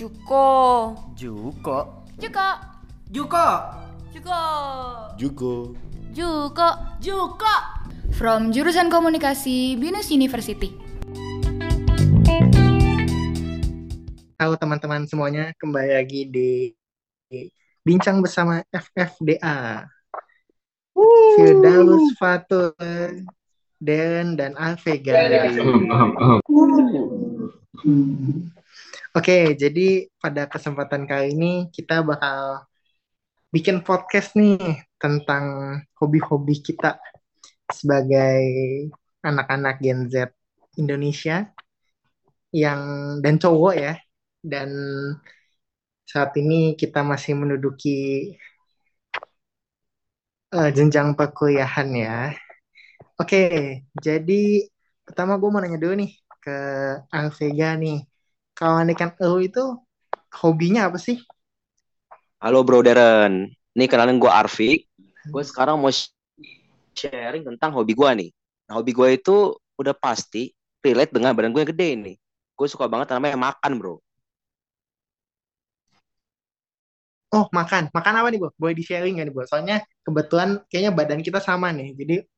Juko. Juko. Juko. Juko. Juko. Juko. Juko. Juko. From jurusan komunikasi Binus University. Halo teman-teman semuanya, kembali lagi di Bincang Bersama FFDA. Firdaus, Fatul, Darren, dan Alvega. Oke, jadi pada kesempatan kali ini kita bakal bikin podcast nih tentang hobi-hobi kita sebagai anak-anak Gen Z Indonesia yang dan cowok ya. Dan saat ini kita masih menduduki uh, jenjang perkuliahan ya. Oke, jadi pertama gue mau nanya dulu nih ke Alvega nih. Kalau ikan lo itu hobinya apa sih? Halo Bro Darren, ini kenalin gue Arfi. Gue sekarang mau sharing tentang hobi gue nih. Nah, hobi gue itu udah pasti relate dengan badan gue yang gede nih. Gue suka banget namanya makan bro. Oh, makan. Makan apa nih, Bu? Boleh di-sharing nggak nih, Bu? Soalnya kebetulan kayaknya badan kita sama nih. Jadi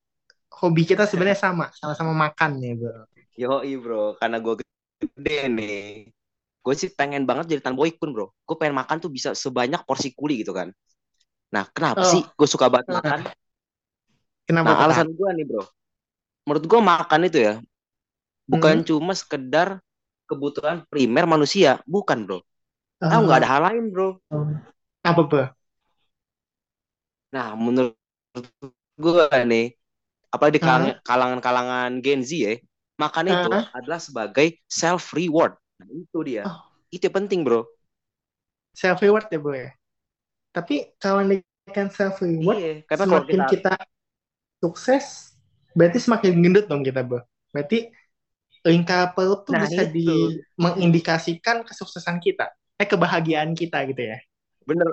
hobi kita sebenarnya sama, sama-sama makan nih, Bu. Yo, bro, karena gue gede nih. Gue sih pengen banget jadi tanboy pun, bro. Gue pengen makan tuh bisa sebanyak porsi kuli gitu kan. Nah, kenapa oh. sih gue suka banget makan? Kenapa? Nah, alasan gue nih, bro. Menurut gue makan itu ya, bukan hmm. cuma sekedar kebutuhan primer manusia, bukan, bro. Tahu nggak ada hal lain, bro. Oh. Apa, Bro? Nah, menurut gue nih, apalagi di kalangan-kalangan Gen Z ya, makan itu uh. adalah sebagai self reward. Nah, itu dia. Oh. Itu yang penting, Bro. Self reward ya, Bro ya. Tapi kalau kan self reward, iya, karena semakin kita... kita sukses, berarti semakin gendut dong kita, Bro. Berarti lingkar perut tuh nah, bisa itu. di mengindikasikan kesuksesan kita, eh kebahagiaan kita gitu ya bener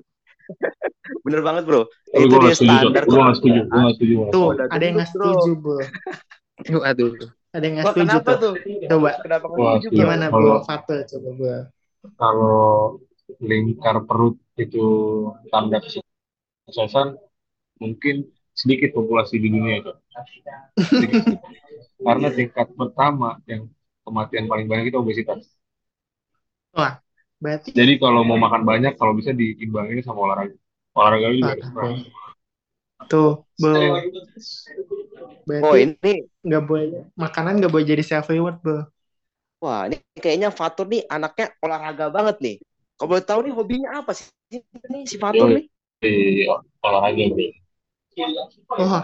bener banget bro itu dia standar gue gak setuju gue gak setuju tuh ada yang gak setuju bro aduh ada yang setuju kenapa tuh? coba. Kenapa setuju? gimana bro Fatul coba bro kalau lingkar perut itu tanda kesuksesan mungkin sedikit populasi di dunia itu. Karena tingkat pertama yang kematian paling banyak itu obesitas. Wah Berarti Jadi kalau mau makan banyak kalau bisa diimbangin sama olahraga. Olahraga juga ah, Tuh. Berarti oh ini nggak boleh makanan nggak boleh jadi self reward, bo. Wah, ini kayaknya Fatur nih anaknya olahraga banget nih. Kalau boleh tahu nih hobinya apa sih ini si Fatur nih? Iya, olahraga, bro. Oh,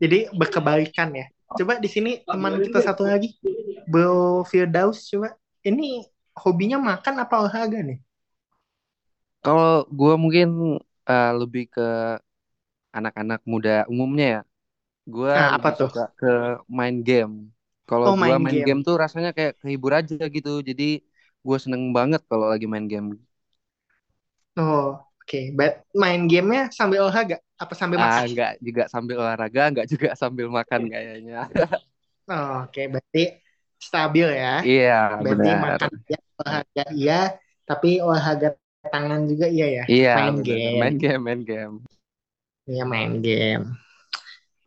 jadi berkebalikan ya. Coba di sini teman kita satu lagi, Bro Firdaus coba. Ini hobinya makan apa olahraga nih? Kalau gue mungkin uh, lebih ke anak-anak muda umumnya ya. Gue nah, apa tuh? suka ke main game. Kalau oh, gue main, main game. game tuh rasanya kayak kehibur aja gitu. Jadi gue seneng banget kalau lagi main game. Oh, oke. Okay. main gamenya sambil olahraga? Apa sambil makan? Ah, enggak juga sambil olahraga, enggak juga sambil makan kayaknya. oh, oke. Okay. Berarti stabil ya. Iya, Berarti benar. makan ya, olahraga iya, tapi olahraga tangan juga iya ya. Iya. Main bener. game. Main game, main game. Iya main game.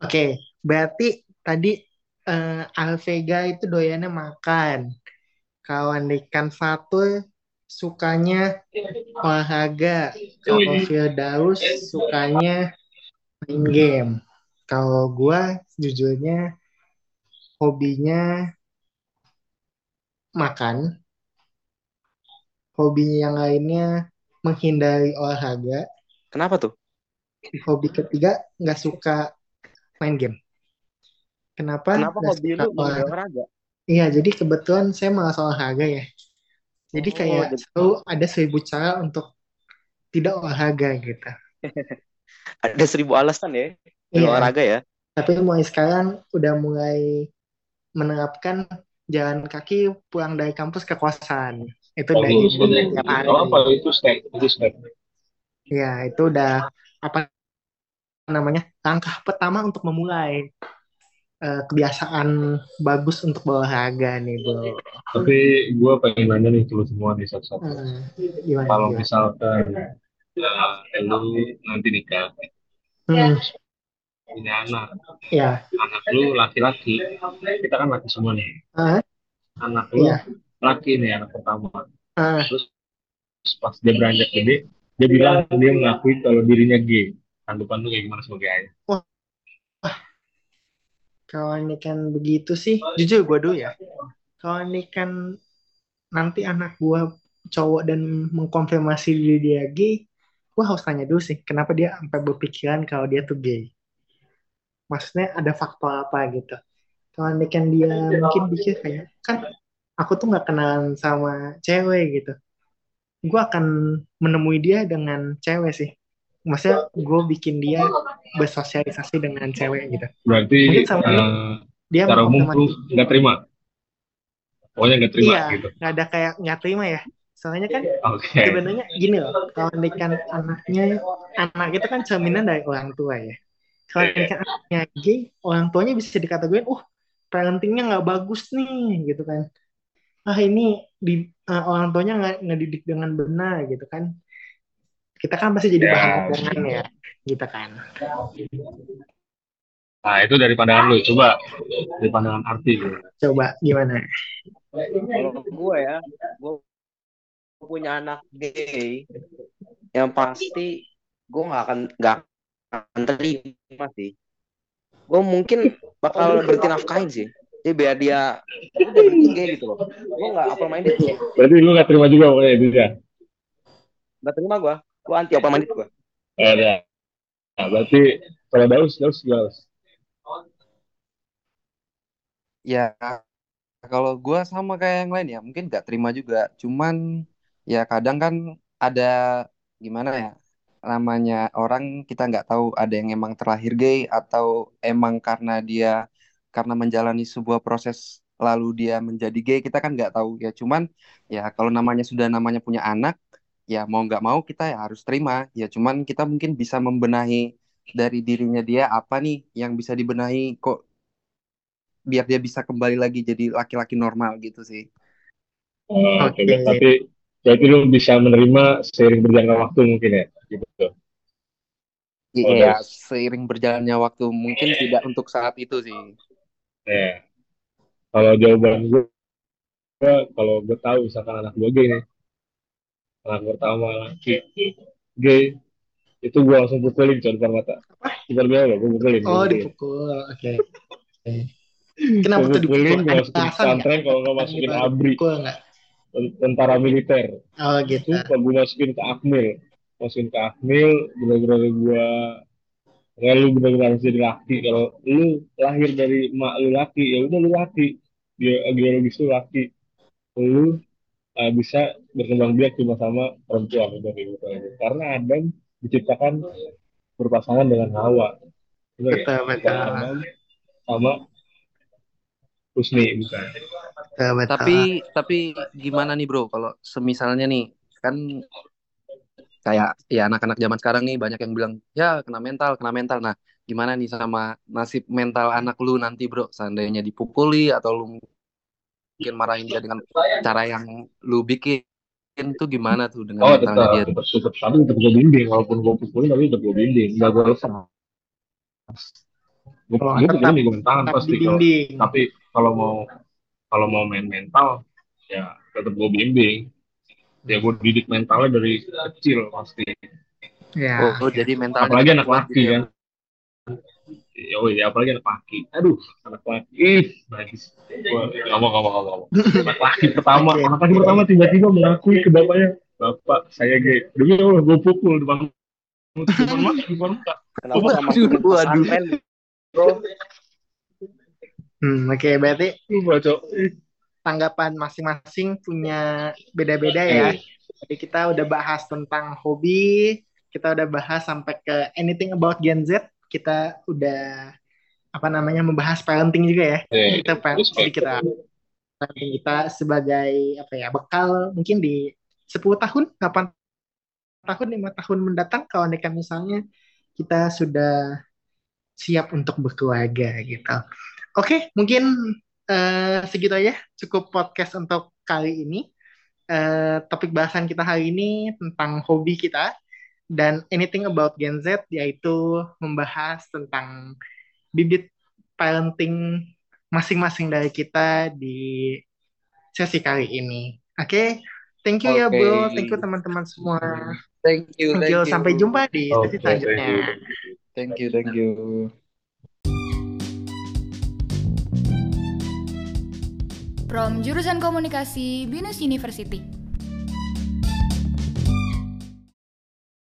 Oke, berarti tadi uh, Alvega itu doyannya makan. Kawan ikan Fatul sukanya olahraga. Kalau Firdaus sukanya main game. Kalau gua jujurnya hobinya makan, hobi yang lainnya menghindari olahraga. Kenapa tuh? Hobi ketiga nggak suka main game. Kenapa? Kenapa gak hobi lu olahraga? olahraga? Iya, jadi kebetulan saya malas olahraga ya. Jadi oh, kayak jadi... selalu ada seribu cara untuk tidak olahraga gitu. ada seribu alasan ya iya. olahraga ya. Tapi mulai sekarang udah mulai menerapkan jalan kaki pulang dari kampus ke kosan. Itu oh, dari tiap hari. apa itu step, itu step. Ya, itu udah apa namanya? langkah pertama untuk memulai. eh, kebiasaan bagus untuk berolahraga nih, Bro. Tapi gue pengen nanya nih ke lu semua nih satu-satu. Hmm, gimana, Kalau gimana? misalkan eh, lu nanti nikah, Hmm, punya anak, ya. anak lu laki-laki, kita kan laki semua nih. Ah, Anak lu Iya. laki nih anak pertama. ah, Terus pas dia beranjak gede, dia bilang dia mengakui kalau dirinya gay. Tanggapan lu kayak gimana sebagai ayah? kalau ini kan begitu sih, jujur gue dulu ya. Kalau ini kan nanti anak gue cowok dan mengkonfirmasi diri dia gay, gue harus tanya dulu sih, kenapa dia sampai berpikiran kalau dia tuh gay. Maksudnya ada faktor apa gitu. Kalau ini kan dia mungkin pikir kayak, kan aku tuh nggak kenalan sama cewek gitu. Gue akan menemui dia dengan cewek sih. Maksudnya gue bikin dia bersosialisasi dengan cewek gitu. Berarti Mungkin sama dia, eh, dia secara umum lu nggak terima? Pokoknya nggak terima Iya, gitu. nggak ada kayak nggak terima ya. Soalnya kan Oke. sebenarnya gini loh, kalau nikan anaknya, anak itu kan cerminan dari orang tua ya. Kalau nikan anaknya gay, orang tuanya bisa dikategorikan, uh, parentingnya nggak bagus nih, gitu kan. Ah ini di eh, orang tuanya nggak ngedidik dengan benar, gitu kan. Kita kan pasti jadi bahan Ya. omongan ya, gitu kan. Nah, itu dari pandangan lu. Coba dari pandangan arti. Coba gimana? Kalau gue ya, gue punya anak gay, yang pasti gue nggak akan nggak akan terima sih. Gue mungkin bakal berhenti nafkahin sih. Jadi biar dia udah berhenti gay gitu loh. Gue nggak open minded gue. Berarti lu nggak terima juga pokoknya itu ya? Nggak terima gue. Gue anti open minded gue. Eh, ya. Nah, berarti kalau Daus, Daus Daus. Ya, kalau gue sama kayak yang lain ya, mungkin gak terima juga. Cuman ya kadang kan ada gimana ya, namanya orang kita nggak tahu ada yang emang terlahir gay atau emang karena dia karena menjalani sebuah proses lalu dia menjadi gay kita kan nggak tahu ya. Cuman ya kalau namanya sudah namanya punya anak, ya mau nggak mau kita ya harus terima. Ya cuman kita mungkin bisa membenahi dari dirinya dia apa nih yang bisa dibenahi kok biar dia bisa kembali lagi jadi laki-laki normal gitu sih. Oh, Oke. Oke, berarti berarti lu bisa menerima seiring berjalannya waktu mungkin ya, gitu. Oh, Iya, seiring berjalannya waktu mungkin tidak untuk saat itu sih. Ya. Kalau jawaban gue, kalau gue tahu misalkan anak gue gay anak pertama laki gay, itu gue langsung pukulin coba depan mata. Depan gue gue pukulin. Oh, pukulin. dipukul. Oke. Oke. Kenapa Gue tuh dipukul? gue masukin pesantren, kalau nggak masukin abri, tentara militer. Oh gitu. Itu kalau gue masukin ke Akmil, masukin ke Akmil, bener-bener gue Ya lu bener-bener harus jadi laki. Kalau lu lahir dari emak lu laki, ya udah lu laki. Dia biologis lu laki. Lu uh, bisa berkembang biak cuma sama perempuan kayak gitu aja. Karena Adam diciptakan berpasangan dengan Hawa. Bener ya? Betul, Bukan betul. Adam sama Husni bukan. Betul, betul. Tapi tapi gimana nih bro kalau semisalnya nih kan kayak ya anak-anak zaman sekarang nih banyak yang bilang ya kena mental, kena mental. Nah, gimana nih sama nasib mental anak lu nanti bro? Seandainya dipukuli atau lu mungkin marahin dia dengan cara yang lu bikin tuh gimana tuh dengan Oh mentalnya tetap, dia? tetap, tetap, tapi tetap gue bimbing. Walaupun gue pukulin, tapi tetap gue bimbing. Gak gue lepas. Gue Oh, gue tetap pukulin di tangan tetap pasti. Kalau tapi kalau mau kalau mau main mental ya tetap gue bimbing ya gue didik mentalnya dari kecil pasti Ya. Oh, jadi mentalnya apalagi anak laki gitu ya, kan ya oh iya apalagi anak laki. Aduh anak laki. Ih. Najis ngomong ngomong ngomong anak laki pertama Oke, anak laki pertama tiba-tiba mengakui ke bapaknya bapak saya gay. Demi allah gue pukul depan depan mak depan muka Kenapa masukin waduh. bro? Hmm, oke, berarti baca ih tanggapan masing-masing punya beda-beda ya. eh Jadi kita udah bahas tentang hobi, kita udah bahas sampai ke anything about Gen Z, kita udah apa namanya membahas parenting juga ya. eh Kita pa- respect sedikit parenting kita sebagai apa ya bekal mungkin di 10 tahun, 8 tahun, 5 tahun mendatang kalau nikah misalnya kita sudah siap untuk berkeluarga gitu. Oke, mungkin eh, segitu aja cukup podcast untuk kali ini. Eh, topik bahasan kita hari ini tentang hobi kita dan anything about Gen Z yaitu membahas tentang bibit parenting masing-masing dari kita di sesi kali ini. Oke, thank you ya Oke. bro, thank you teman-teman semua. Thank you, Thank thank you, you. sampai jumpa di Oke, sesi thank selanjutnya. you. Thank you, thank you. From jurusan komunikasi Binus University.